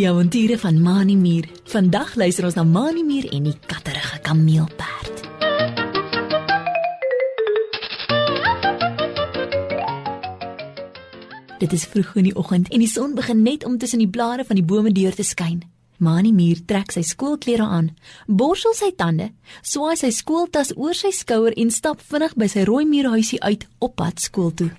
Die avonture van Mani Muur. Vandag luister ons na Mani Muur en die katterige kameelperd. Dit is vroeg in die oggend en die son begin net om tussen die blare van die bome deur te skyn. Mani Muur trek sy skoolklere aan, borsel sy tande, swaai sy skooltas oor sy skouer en stap vinnig by sy rooi muurhuisie uit op pad skool toe.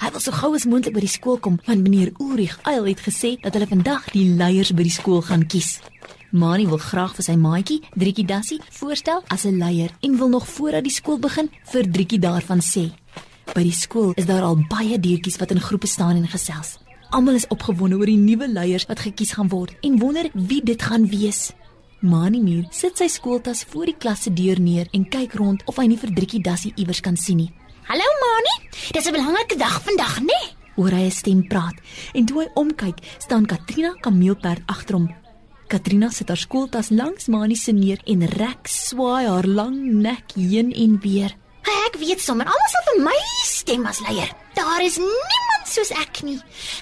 Hy wil so gou as moontlik by die skool kom want meneer Ulrich Eil het gesê dat hulle vandag die leiers by die skool gaan kies. Mani wil graag vir sy maatjie, Driekie Dassie, voorstel as 'n leier en wil nog voordat die skool begin vir Driekie daarvan sê. By die skool is daar al baie diertjies wat in groepe staan en gesels. Almal is opgewonde oor die nuwe leiers wat gekies gaan word en wonder wie dit gaan wees. Mani Muur sit sy skooltas voor die klas se deur neer en kyk rond of hy nie vir Driekie Dassie iewers kan sien nie. Hallo Mani, dis 'n belangrike dag vandag, né? Nee? Hoor hy 'n stem praat en toe hy omkyk, staan Katrina Kameelperd agter hom. Katrina sit haar skooltas langs Mani se neer en rek swaai haar lang nek heen en weer. Ek weet sommer almal sal vir my stem as leier. Daar is niemand soos ek nie.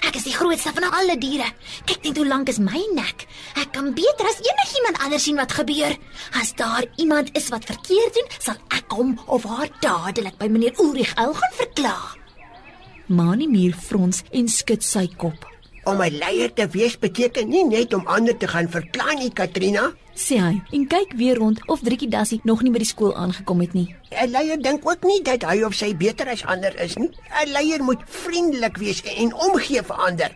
Ek is die grootste van alle diere. Kyk net hoe lank is my nek. Ek kan beter as enigiemand anders sien wat gebeur. As daar iemand is wat verkeerd doen, sal ek hom of haar dadelik by meneer Ulrich Uil gaan verklaar. Mani Muur frons en skud sy kop. Om 'n leier te wees beteken nie net om ander te gaan verkla nie, Katrina. Sê hy en kyk weer rond of Driekie Dassie nog nie by die skool aangekom het nie. 'n Leier dink ook nie dat hy of sy beter as ander is nie. 'n Leier moet vriendelik wees en omgee vir ander.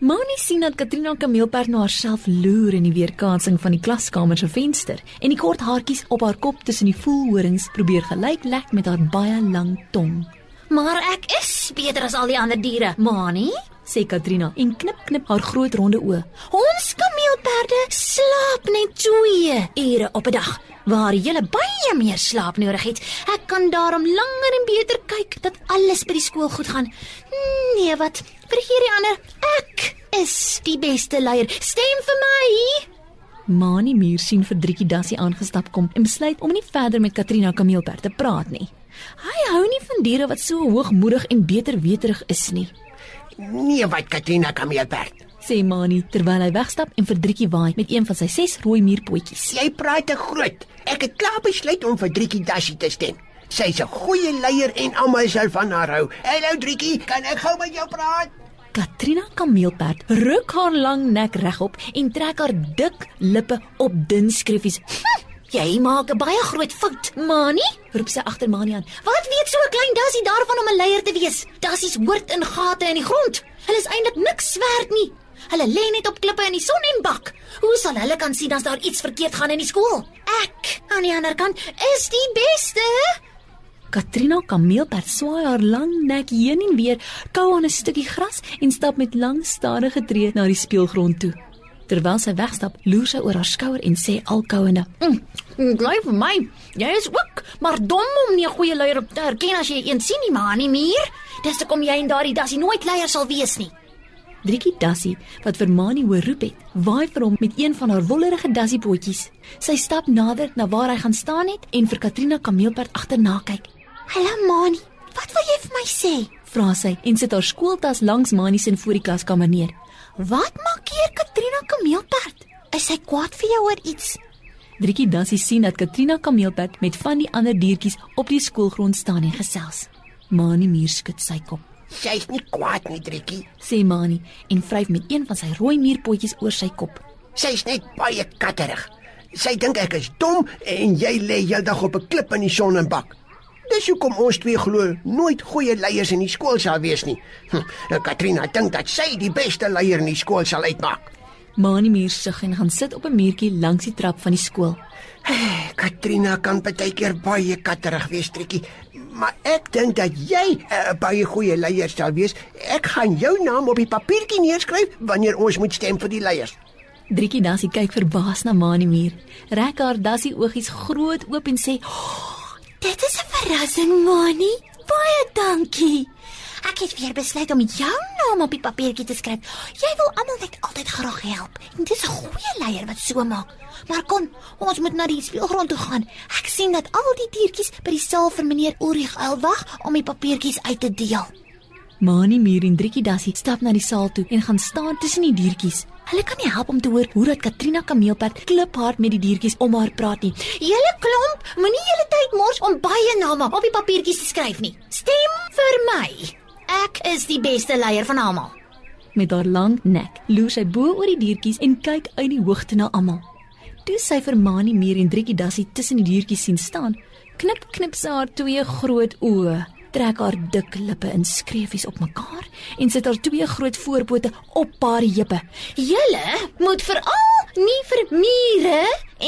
Mani sien dat Katrina Kameelperd na haarself loer in die weerkaatsing van die klaskamer se venster en die kort haartjies op haar kop tussen die voelhorings probeer gelyk lek met haar baie lang tong. Maar ek is beter as al die ander diere, Mani, sê Katrina en knip knip haar groot ronde oë. Ons kameelperde slaap net 2 ure op 'n dag, waar jy baie meer slaap nodig het. Ek kan daarom langer en beter kyk dat alles by die skool goed gaan. Nee, wat? Vergeet die ander. Ek is die beste leier. Stem vir my. Mani Muur sien vir Driekie Dassie aangestap kom en besluit om nie verder met Katrina Kameelperd te praat nie. Hy hou nie van diere wat so hoogmoedig en beterweterig is nie. Nee, wat Katrina Kameelperd. Sê Mani terwyl hy wegstap en vir Driekie waai met een van sy ses rooi muurpotjies. Jy praat te groot. Ek het klaar besluit om vir Driekie Dassie te stem. Sy's 'n goeie leier en almal sal van haar hou. Hallo Driekie, kan ek gou met jou praat? Katrina Kameelperd ruk haar lang nek regop en trek haar dik lippe op dun skreefies. Hm, jy maak 'n baie groot fout, Mani, roep sy agter Mani aan. Wat weet so 'n klein dassie daarvan om 'n leier te wees? Dassies hoort in gate in die grond. Hulle is eintlik niks werd nie. Hulle lê net op klippe in die son en bak. Hoe sal hulle kan sien as daar iets verkeerd gaan in die skool? Ek, aan die ander kant, is die beste. Katrina Kameelperd swaai haar lang nek heen en weer, kou aan 'n stukkie gras en stap met lang stadige tree na die speelgrond toe. Terwyl sy wegstap, loer sy oor haar skouer en sê alkouende: "Mm, bly vir my. Jy is ook maar dom om nie 'n goeie leier te herken as jy een sien nie, maar nie meer. Dis hoekom jy en daardie dassie nooit leier sal wees nie." Driekie Dassie, wat vir Mani hoor roep het, waai vir hom met een van haar wollerige dassiepotjies. Sy stap nader na waar hy gaan staan het en vir Katrina Kameelperd agterna kyk. "Hallo Mani, wat wil jy vir my sê?" vra sy en sit haar skooltas langs Mani se voor die klaskamer neer. "Wat maak hier Katrina Kameelperd? Is sy kwaad vir jou oor iets?" Driekie Dassie sien dat Katrina Kameelperd met van die ander diertjies op die skoolgrond staan en gesels. Mani muur skud sy kop. Sy's nie kwaad nie, Driekie, sê Mani en vryf met een van sy rooi muurpotjies oor sy kop. Sy's net baie katterig. Sy dink ek is dom en jy lê heeldag op 'n klip in die son en bak. Dis hoekom ons twee glo nooit goeie leiers in die skool sal wees nie. Hm, Katrina dink dat sy die beste leier in die skool sal uitmaak. Mani muur sug en gaan sit op 'n muurtjie langs die trap van die skool. Katrina kan baie keer baie katterig wees, Trikkie, maar ek dink dat jy 'n uh, baie goeie leier sal wees. Ek gaan jou naam op die papiertjie neerskryf wanneer ons moet stem vir die leiers. Driekie Dassie kyk verbaas na Mani muur. Rek haar Dassie oogies groot oop en sê: oh, "Dit is 'n verrassing, Mani. Baie dankie." Ek het weer besluit om jou naam op die papiertjie te skryf. Jy wil almal net altyd graag help. En dis 'n goeie leier wat so maak. Maar kom, ons moet na die speelgrond toe gaan. Ek sien dat al die diertjies by die saal vir meneer Ulrich Uil wag om die papiertjies uit te deel. Mani Muur en Driekie Dassie stap na die saal toe en gaan staan tussen die diertjies. Hulle kan nie help om te hoor hoe dat Katrina Kameelperd kliphard met die diertjies om haar praat nie. Julle klomp, moenie julle tyd mors om baie name op die papiertjies te skryf nie. Stem vir my. Ek is die beste leier van almal. Met haar lang nek loer sy bo oor die diertjies en kyk uit die hoogte na almal. Toe sy vir Mani Mier en Driekie Dassie tussen die diertjies sien staan, knip knip sy haar twee groot oë, trek haar dik lippe in skreefies op mekaar en sit haar twee groot voorpote op haar heupe. Julle moet veral nie vir mure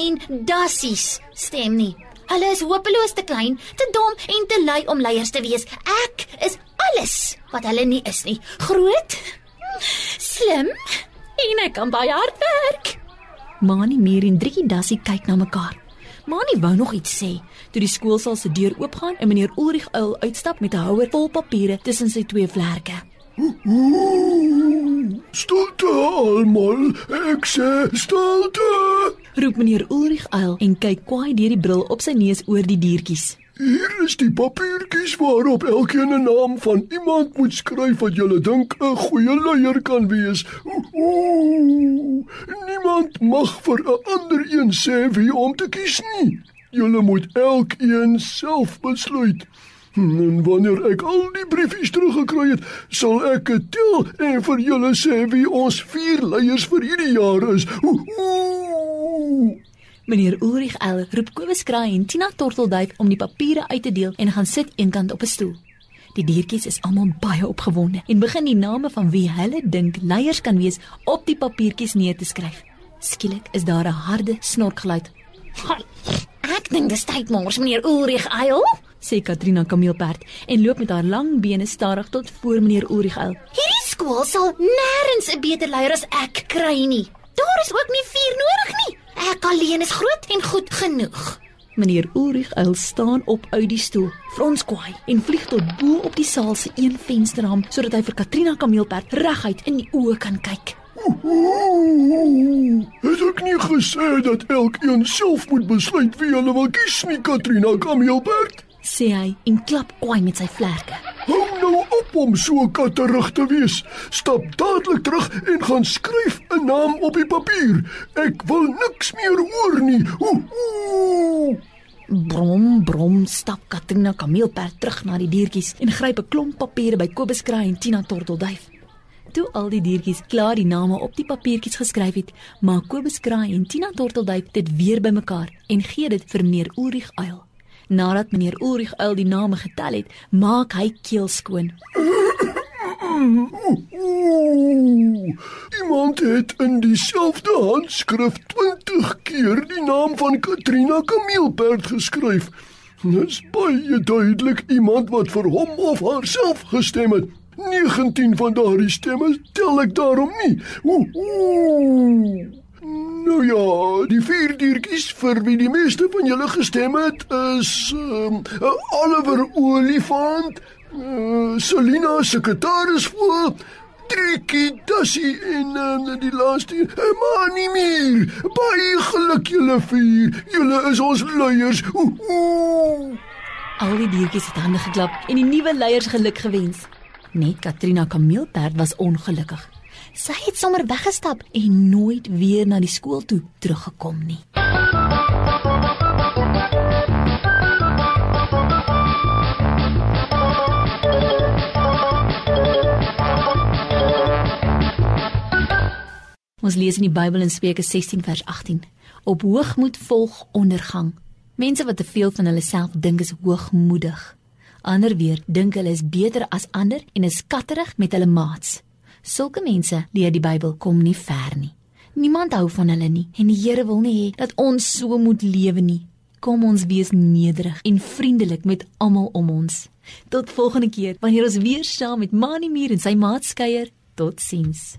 en dassies stem nie. Hulle is hopeloos te klein, te dom en te lui om leiers te wees. Ek is alles wat hulle nie is nie. Groot, slim en ek kan baie hard werk. Mani Mier en Driekie Dassie kyk na mekaar. Mani wou nog iets sê toe die skoolsaal se deur oopgaan en meneer Ulrich Uil uitstap met 'n houer vol papiere tussen sy twee vlerke. Stilte almal, ek sê stilte. Roep meneer Ulrich Uil en kyk kwaai deur die bril op sy neus oor die diertjies. Hier is die papiertjies waarop elkeen 'n naam van iemand moet skryf wat julle dink 'n goeie leier kan wees. Niemand mag vir 'n ander een sê wie om te kies nie. Julle moet elkeen self besluit. En wanneer ek al die briefies teruggekry het, sal ek dit tel en vir julle sê wie ons vier leiers vir hierdie jaar is. Ooh. Meneer Ulrich Uil roep Kobus Kraai en Tina Tortelduif om die papiere uit te deel en gaan sit eenkant op 'n stoel. Die diertjies is almal baie opgewonde en begin die name van wie hulle dink leiers kan wees op die papiertjies neer te skryf. Skielik is daar 'n harde snorkgeluid. Ek dink dis tyd mors meneer Ulrich Eil. sê Katrina Kameelperd en loop met haar lang bene stadig tot voor meneer Ulrich Uil. Hierdie skool sal nêrens 'n beter leier as ek kry nie. Daar is ook nie vier nodig nie. Ek alleen is groot en goed genoeg. Meneer Ulrich Uil staan op uit die stoel, frons kwaai en vlieg tot bo op die saal se een vensterraam sodat hy vir Katrina Kameelperd reguit in die oë kan kyk. Het ek nie gesê dat elkeen self moet besluit wie hulle wil kies nie, Katrina Kameelberg? sê hy en klap kwaai met sy vlerke. Op om so katterig te wees. Stap dadelik terug en gaan skryf 'n naam op die papier. Ek wil niks meer hoor nie. Ooh. Brom brom stap Katrina Kameelperd terug na die diertjies en gryp 'n klomp papiere by Kobus Kraai en Tina Tortelduif. Toe al die diertjies klaar die name op die papiertjies geskryf het, maak Kobus Kraai en Tina Tortelduif dit weer bymekaar en gee dit vir meneer Ulrich Uil. Nadat meneer Ulrich Uil die name getel het, maak hy keel skoon. Ooh. Iemand het in dieselfde handskrif 20 keer die naam van Katrina Kameelperd geskryf. Dis baie duidelik iemand wat vir hom of haarself gestem het. 19 van daardie stemme tel ek daarom nie. Ooh. Nou ja, die vier diertjies vir wie die meeste van julle gestem het is um, Oliver Olifant, uh, Selina sekretaris voor Trikkie Dassie en uh, die laaste uh, Mani Mier. Baie geluk julle vier. Julle is ons leiers. Ooh. Al die diertjies het hande geklap en die nuwe leiers geluk gewens. Net Katrina Kameelperd was ongelukkig. Sy het sommer weggestap en nooit weer na die skool toe teruggekom nie. Ons lees in die Bybel in Spreuke 16 vers 18: Op hoogmoed volg ondergang. Mense wat te veel van hulle self dink is hoogmoedig. Ander weer dink hulle is beter as ander en is skatterig met hulle maats. Sulke mense leer die Bybel kom nie ver nie. Niemand hou van hulle nie en die Here wil nie hê dat ons so moet lewe nie. Kom ons wees nederig en vriendelik met almal om ons. Tot volgende keer wanneer ons weer saam met Mani Muur en sy maat skeuier. Totsiens.